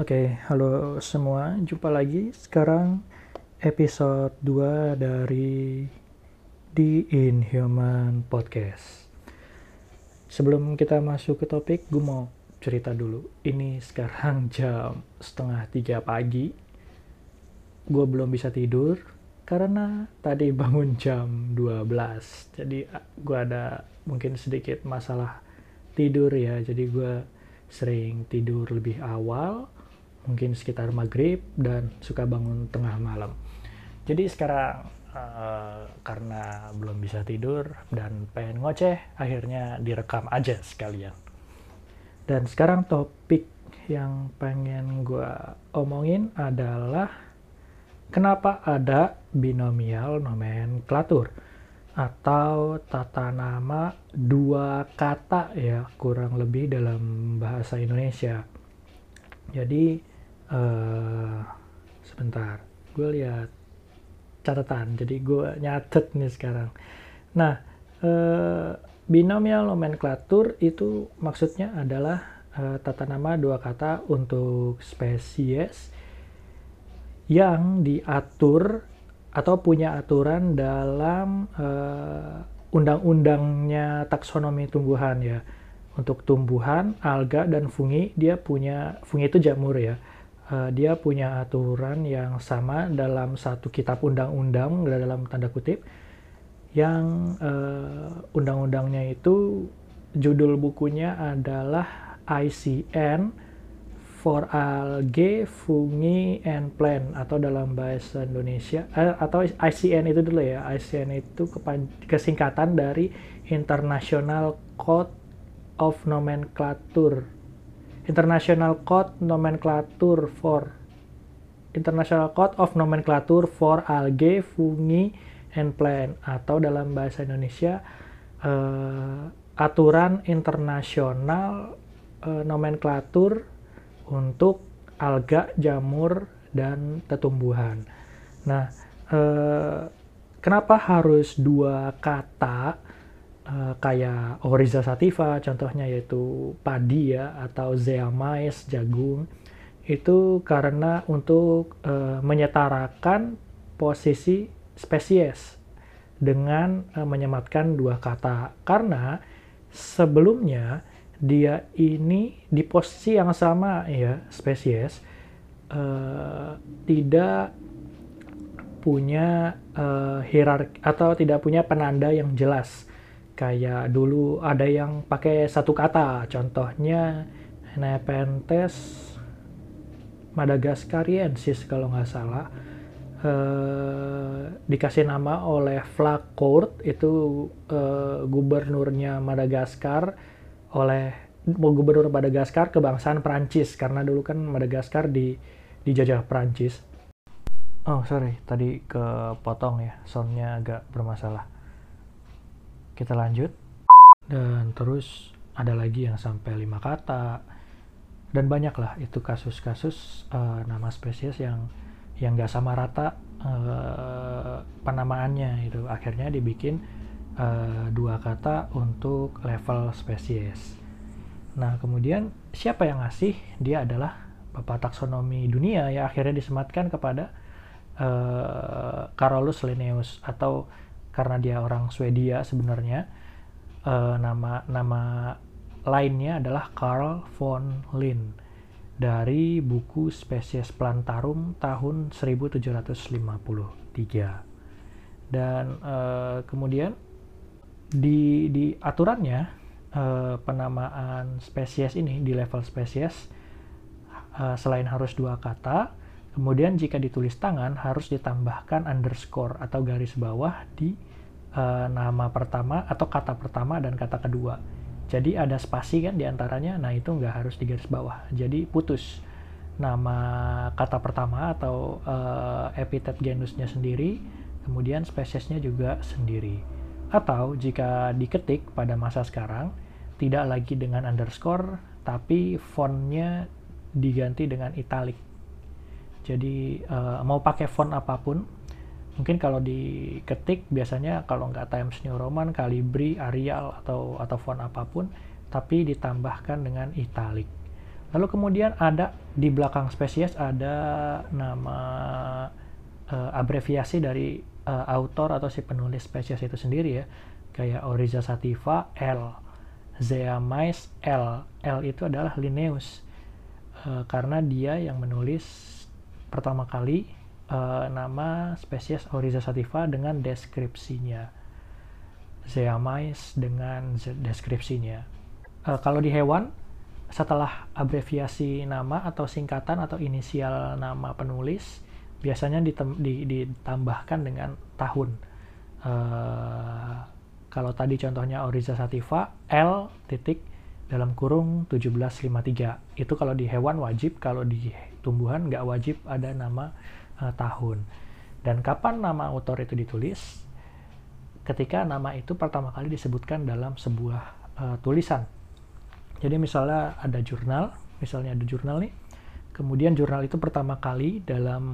Oke, halo semua. Jumpa lagi sekarang episode 2 dari The Inhuman Podcast. Sebelum kita masuk ke topik, gue mau cerita dulu. Ini sekarang jam setengah tiga pagi. Gue belum bisa tidur karena tadi bangun jam 12. Jadi gue ada mungkin sedikit masalah tidur ya. Jadi gue sering tidur lebih awal, mungkin sekitar maghrib dan suka bangun tengah malam. Jadi sekarang uh, karena belum bisa tidur dan pengen ngoceh, akhirnya direkam aja sekalian. Dan sekarang topik yang pengen gue omongin adalah kenapa ada binomial nomenklatur atau tata nama dua kata ya kurang lebih dalam bahasa Indonesia. Jadi uh, sebentar, gue lihat catatan. Jadi gue nyatet nih sekarang. Nah, uh, binomial nomenklatur itu maksudnya adalah uh, tata nama dua kata untuk spesies yang diatur atau punya aturan dalam uh, undang-undangnya taksonomi tumbuhan ya. Untuk tumbuhan, alga dan fungi dia punya fungi itu jamur ya. Uh, dia punya aturan yang sama dalam satu kitab undang-undang dalam tanda kutip yang uh, undang-undangnya itu judul bukunya adalah ICN for algae, fungi, and plant atau dalam bahasa Indonesia eh, atau ICN itu dulu ya. ICN itu kesingkatan dari International Code of Nomenclature. International Code Nomenclature for International Code of Nomenclature for Algae, Fungi, and Plant atau dalam bahasa Indonesia uh, aturan internasional uh, nomenklatur untuk alga, jamur, dan tetumbuhan. Nah, eh, kenapa harus dua kata eh, kayak Oriza sativa, contohnya yaitu padi ya, atau zeamais, jagung, itu karena untuk eh, menyetarakan posisi spesies dengan eh, menyematkan dua kata. Karena sebelumnya dia ini di posisi yang sama ya spesies uh, tidak punya uh, hierarki atau tidak punya penanda yang jelas. Kayak dulu ada yang pakai satu kata contohnya Nepenthes madagascariensis kalau nggak salah. Uh, dikasih nama oleh Flacourt itu uh, gubernurnya Madagaskar oleh gubernur Madagaskar kebangsaan Prancis karena dulu kan Madagaskar di dijajah Prancis. Oh sorry, tadi kepotong ya, soundnya agak bermasalah. Kita lanjut. Dan terus ada lagi yang sampai lima kata. Dan banyak lah itu kasus-kasus uh, nama spesies yang yang nggak sama rata uh, penamaannya itu akhirnya dibikin uh, dua kata untuk level spesies. Nah, kemudian siapa yang ngasih? Dia adalah Bapak Taksonomi Dunia ya akhirnya disematkan kepada uh, Carolus Linnaeus atau karena dia orang Swedia sebenarnya uh, nama nama lainnya adalah Carl von Linn dari buku Spesies Plantarum tahun 1753 dan uh, kemudian di di aturannya uh, penamaan spesies ini di level spesies uh, selain harus dua kata, kemudian jika ditulis tangan harus ditambahkan underscore atau garis bawah di uh, nama pertama atau kata pertama dan kata kedua. Jadi ada spasi kan di antaranya, nah itu nggak harus di garis bawah. Jadi putus nama kata pertama atau uh, epitet genusnya sendiri, kemudian spesiesnya juga sendiri. Atau jika diketik pada masa sekarang, tidak lagi dengan underscore, tapi fontnya diganti dengan italic. Jadi uh, mau pakai font apa pun, mungkin kalau diketik biasanya kalau nggak Times New Roman, Calibri, Arial atau atau font apa pun tapi ditambahkan dengan italik. Lalu kemudian ada di belakang spesies ada nama uh, abreviasi dari uh, autor atau si penulis spesies itu sendiri ya. Kayak Oriza sativa L, Zeamais L. L itu adalah Linnaeus. Uh, karena dia yang menulis pertama kali uh, nama spesies Oriza sativa dengan deskripsinya. Zeamais dengan deskripsinya. Uh, kalau di hewan setelah abreviasi nama atau singkatan atau inisial nama penulis biasanya ditem, di, ditambahkan dengan tahun. Uh, kalau tadi contohnya Oriza sativa L titik dalam kurung 1753 itu kalau di hewan wajib kalau di tumbuhan nggak wajib ada nama uh, tahun. Dan kapan nama autor itu ditulis? Ketika nama itu pertama kali disebutkan dalam sebuah uh, tulisan. Jadi misalnya ada jurnal, misalnya ada jurnal nih, kemudian jurnal itu pertama kali dalam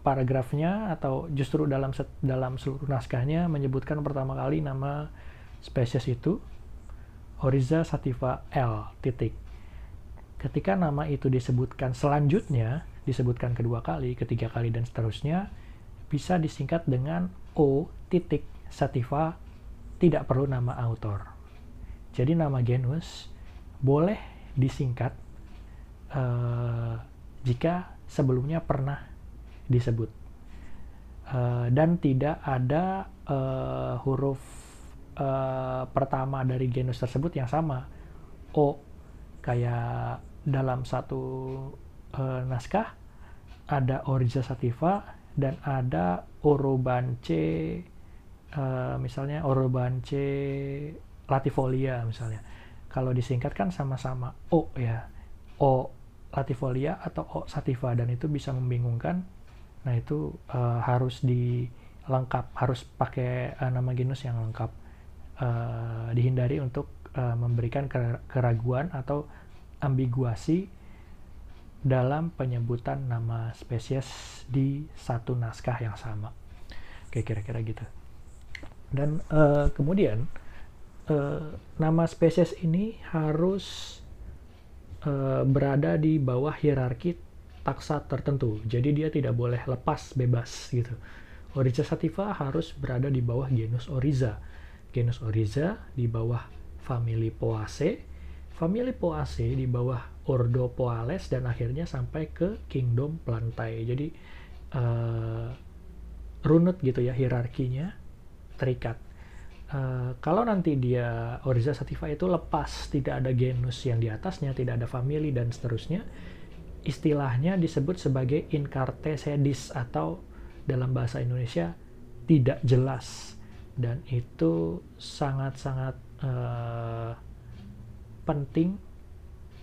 paragrafnya atau justru dalam dalam seluruh naskahnya menyebutkan pertama kali nama spesies itu Oriza sativa L titik. Ketika nama itu disebutkan selanjutnya, disebutkan kedua kali, ketiga kali dan seterusnya, bisa disingkat dengan O titik sativa tidak perlu nama autor. Jadi nama genus boleh disingkat uh, jika sebelumnya pernah disebut. Uh, dan tidak ada uh, huruf uh, pertama dari genus tersebut yang sama. O kayak dalam satu uh, naskah ada Oriza sativa dan ada Orobance uh, misalnya Orobance latifolia misalnya. Kalau disingkat kan sama-sama O ya. O latifolia atau O sativa dan itu bisa membingungkan. Nah itu uh, harus dilengkap harus pakai uh, nama genus yang lengkap. Uh, dihindari untuk uh, memberikan keraguan atau ambiguasi dalam penyebutan nama spesies di satu naskah yang sama. Oke kira-kira gitu. Dan uh, kemudian uh, nama spesies ini harus uh, berada di bawah hierarki taksa tertentu. Jadi dia tidak boleh lepas bebas gitu. Oriza sativa harus berada di bawah genus Oriza. Genus Oriza di bawah famili Poaceae, famili Poaceae di bawah Ordo Poales dan akhirnya sampai ke Kingdom Plantae. Jadi uh, runut gitu ya hierarkinya terikat. Uh, kalau nanti dia Oriza sativa itu lepas, tidak ada genus yang di atasnya, tidak ada famili dan seterusnya, istilahnya disebut sebagai incarte sedis atau dalam bahasa Indonesia tidak jelas. Dan itu sangat-sangat uh, penting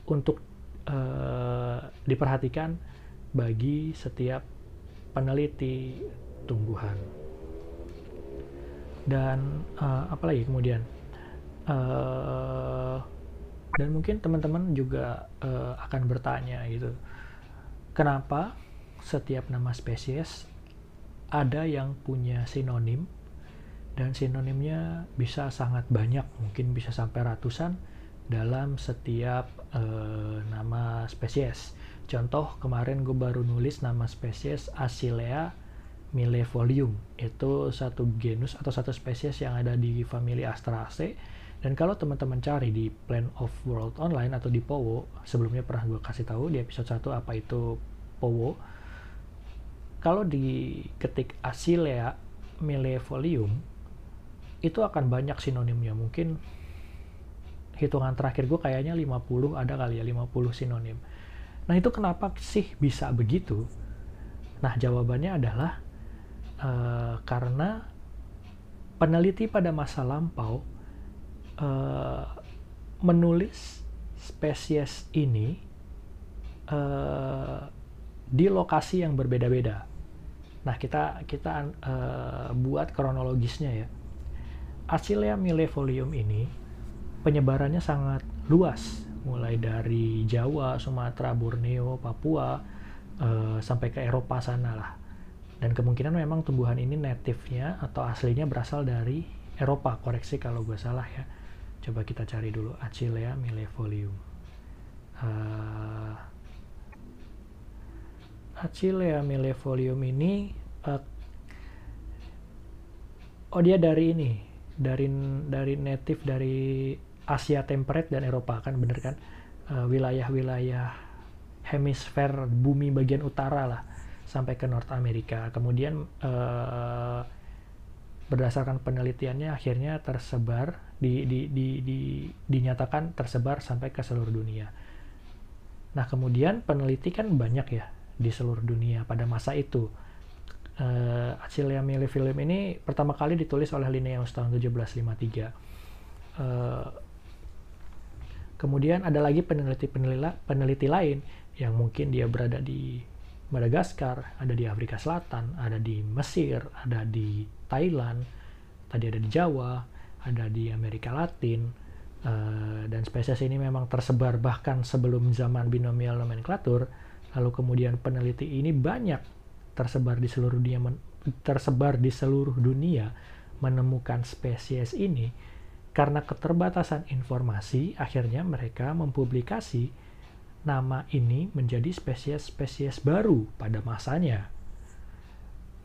untuk uh, diperhatikan bagi setiap peneliti tumbuhan dan uh, apalagi kemudian? Uh, dan mungkin teman-teman juga uh, akan bertanya gitu. Kenapa setiap nama spesies ada yang punya sinonim? Dan sinonimnya bisa sangat banyak mungkin bisa sampai ratusan dalam setiap uh, nama spesies. Contoh kemarin gue baru nulis nama spesies Asilea Millefolium itu satu genus atau satu spesies yang ada di famili Astraceae dan kalau teman-teman cari di Plan of World Online atau di Powo sebelumnya pernah gue kasih tahu di episode 1 apa itu Powo kalau diketik Asilea Millefolium itu akan banyak sinonimnya. Mungkin hitungan terakhir gue kayaknya 50 ada kali ya 50 sinonim. Nah itu kenapa sih bisa begitu? Nah jawabannya adalah uh, karena peneliti pada masa lampau uh, menulis spesies ini uh, di lokasi yang berbeda-beda. Nah, kita kita uh, buat kronologisnya ya. Acilea millefolium ini penyebarannya sangat luas, mulai dari Jawa, Sumatera, Borneo, Papua, uh, sampai ke Eropa sana lah dan kemungkinan memang tumbuhan ini native-nya atau aslinya berasal dari Eropa. Koreksi kalau gue salah ya. Coba kita cari dulu. Achillea millefolium. Uh, Achillea millefolium ini uh, oh dia dari ini dari dari native dari Asia temperate dan Eropa kan bener kan? Wilayah-wilayah uh, hemisfer bumi bagian utara lah sampai ke North America kemudian uh, berdasarkan penelitiannya akhirnya tersebar di, di, di, di, dinyatakan tersebar sampai ke seluruh dunia. Nah kemudian peneliti kan banyak ya di seluruh dunia pada masa itu. Uh, Achillea millefilum ini pertama kali ditulis oleh Linnaeus tahun 1753. Uh, kemudian ada lagi peneliti-peneliti peneliti lain yang mungkin dia berada di Madagaskar, ada di Afrika Selatan, ada di Mesir, ada di Thailand, tadi ada di Jawa, ada di Amerika Latin, uh, dan spesies ini memang tersebar bahkan sebelum zaman binomial nomenklatur. Lalu kemudian peneliti ini banyak tersebar di seluruh dunia, tersebar di seluruh dunia menemukan spesies ini karena keterbatasan informasi. Akhirnya mereka mempublikasi nama ini menjadi spesies-spesies baru pada masanya.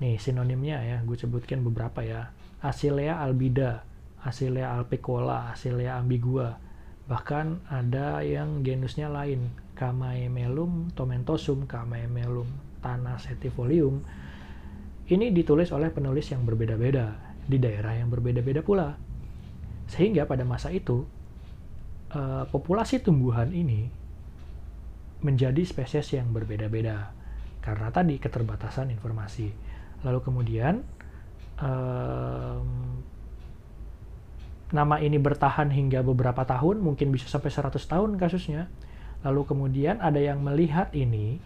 Nih sinonimnya ya, gue sebutkan beberapa ya. Asilea albida, Asilea alpicola, Asilea ambigua. Bahkan ada yang genusnya lain, Kamaemelum tomentosum, Kamaemelum tanasetifolium. Ini ditulis oleh penulis yang berbeda-beda, di daerah yang berbeda-beda pula. Sehingga pada masa itu, uh, populasi tumbuhan ini menjadi spesies yang berbeda-beda karena tadi keterbatasan informasi. Lalu kemudian um, nama ini bertahan hingga beberapa tahun, mungkin bisa sampai 100 tahun kasusnya. Lalu kemudian ada yang melihat ini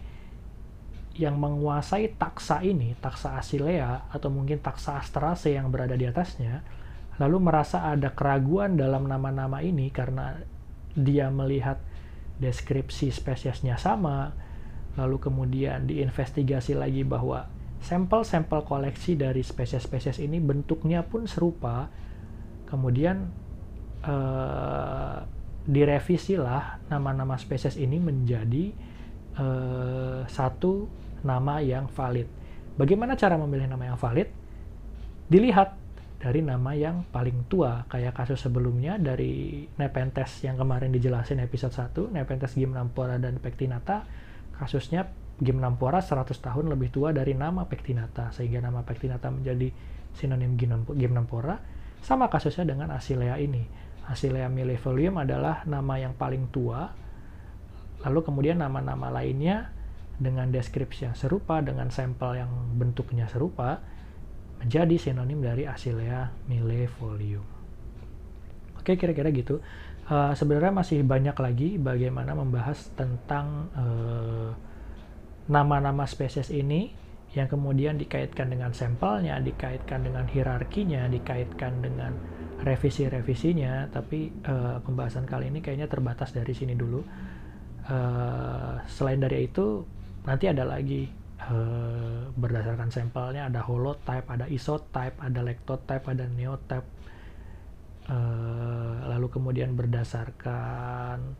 yang menguasai taksa ini, taksa asilea atau mungkin taksa astrase yang berada di atasnya, lalu merasa ada keraguan dalam nama-nama ini karena dia melihat deskripsi spesiesnya sama, lalu kemudian diinvestigasi lagi bahwa sampel-sampel koleksi dari spesies-spesies ini bentuknya pun serupa, kemudian uh, direvisilah nama-nama spesies ini menjadi uh, satu nama yang valid. Bagaimana cara memilih nama yang valid? Dilihat dari nama yang paling tua. Kayak kasus sebelumnya dari Nepenthes yang kemarin dijelasin episode 1 Nepenthes Gymnampora dan Pectinata kasusnya Gymnampora 100 tahun lebih tua dari nama Pectinata sehingga nama Pectinata menjadi sinonim Gymnampora sama kasusnya dengan Asilea ini. Asilea millefolium adalah nama yang paling tua lalu kemudian nama-nama lainnya dengan deskripsi yang serupa dengan sampel yang bentuknya serupa menjadi sinonim dari Asilea millefolium. Oke, kira-kira gitu. Uh, sebenarnya masih banyak lagi bagaimana membahas tentang uh, nama-nama spesies ini yang kemudian dikaitkan dengan sampelnya, dikaitkan dengan hierarkinya, dikaitkan dengan revisi-revisinya. Tapi uh, pembahasan kali ini kayaknya terbatas dari sini dulu. Uh, selain dari itu, nanti ada lagi uh, berdasarkan sampelnya ada holotype, ada isotype, ada lectotype, ada neotype. Uh, lalu kemudian berdasarkan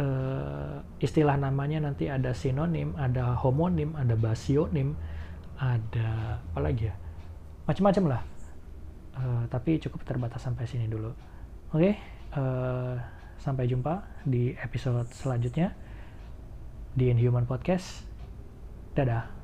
uh, istilah namanya nanti ada sinonim, ada homonim, ada basionim, ada apa lagi ya? Macam-macam lah. Tapi cukup terbatas sampai sini dulu. Oke, okay, uh, sampai jumpa di episode selanjutnya di Inhuman Podcast. Dadah.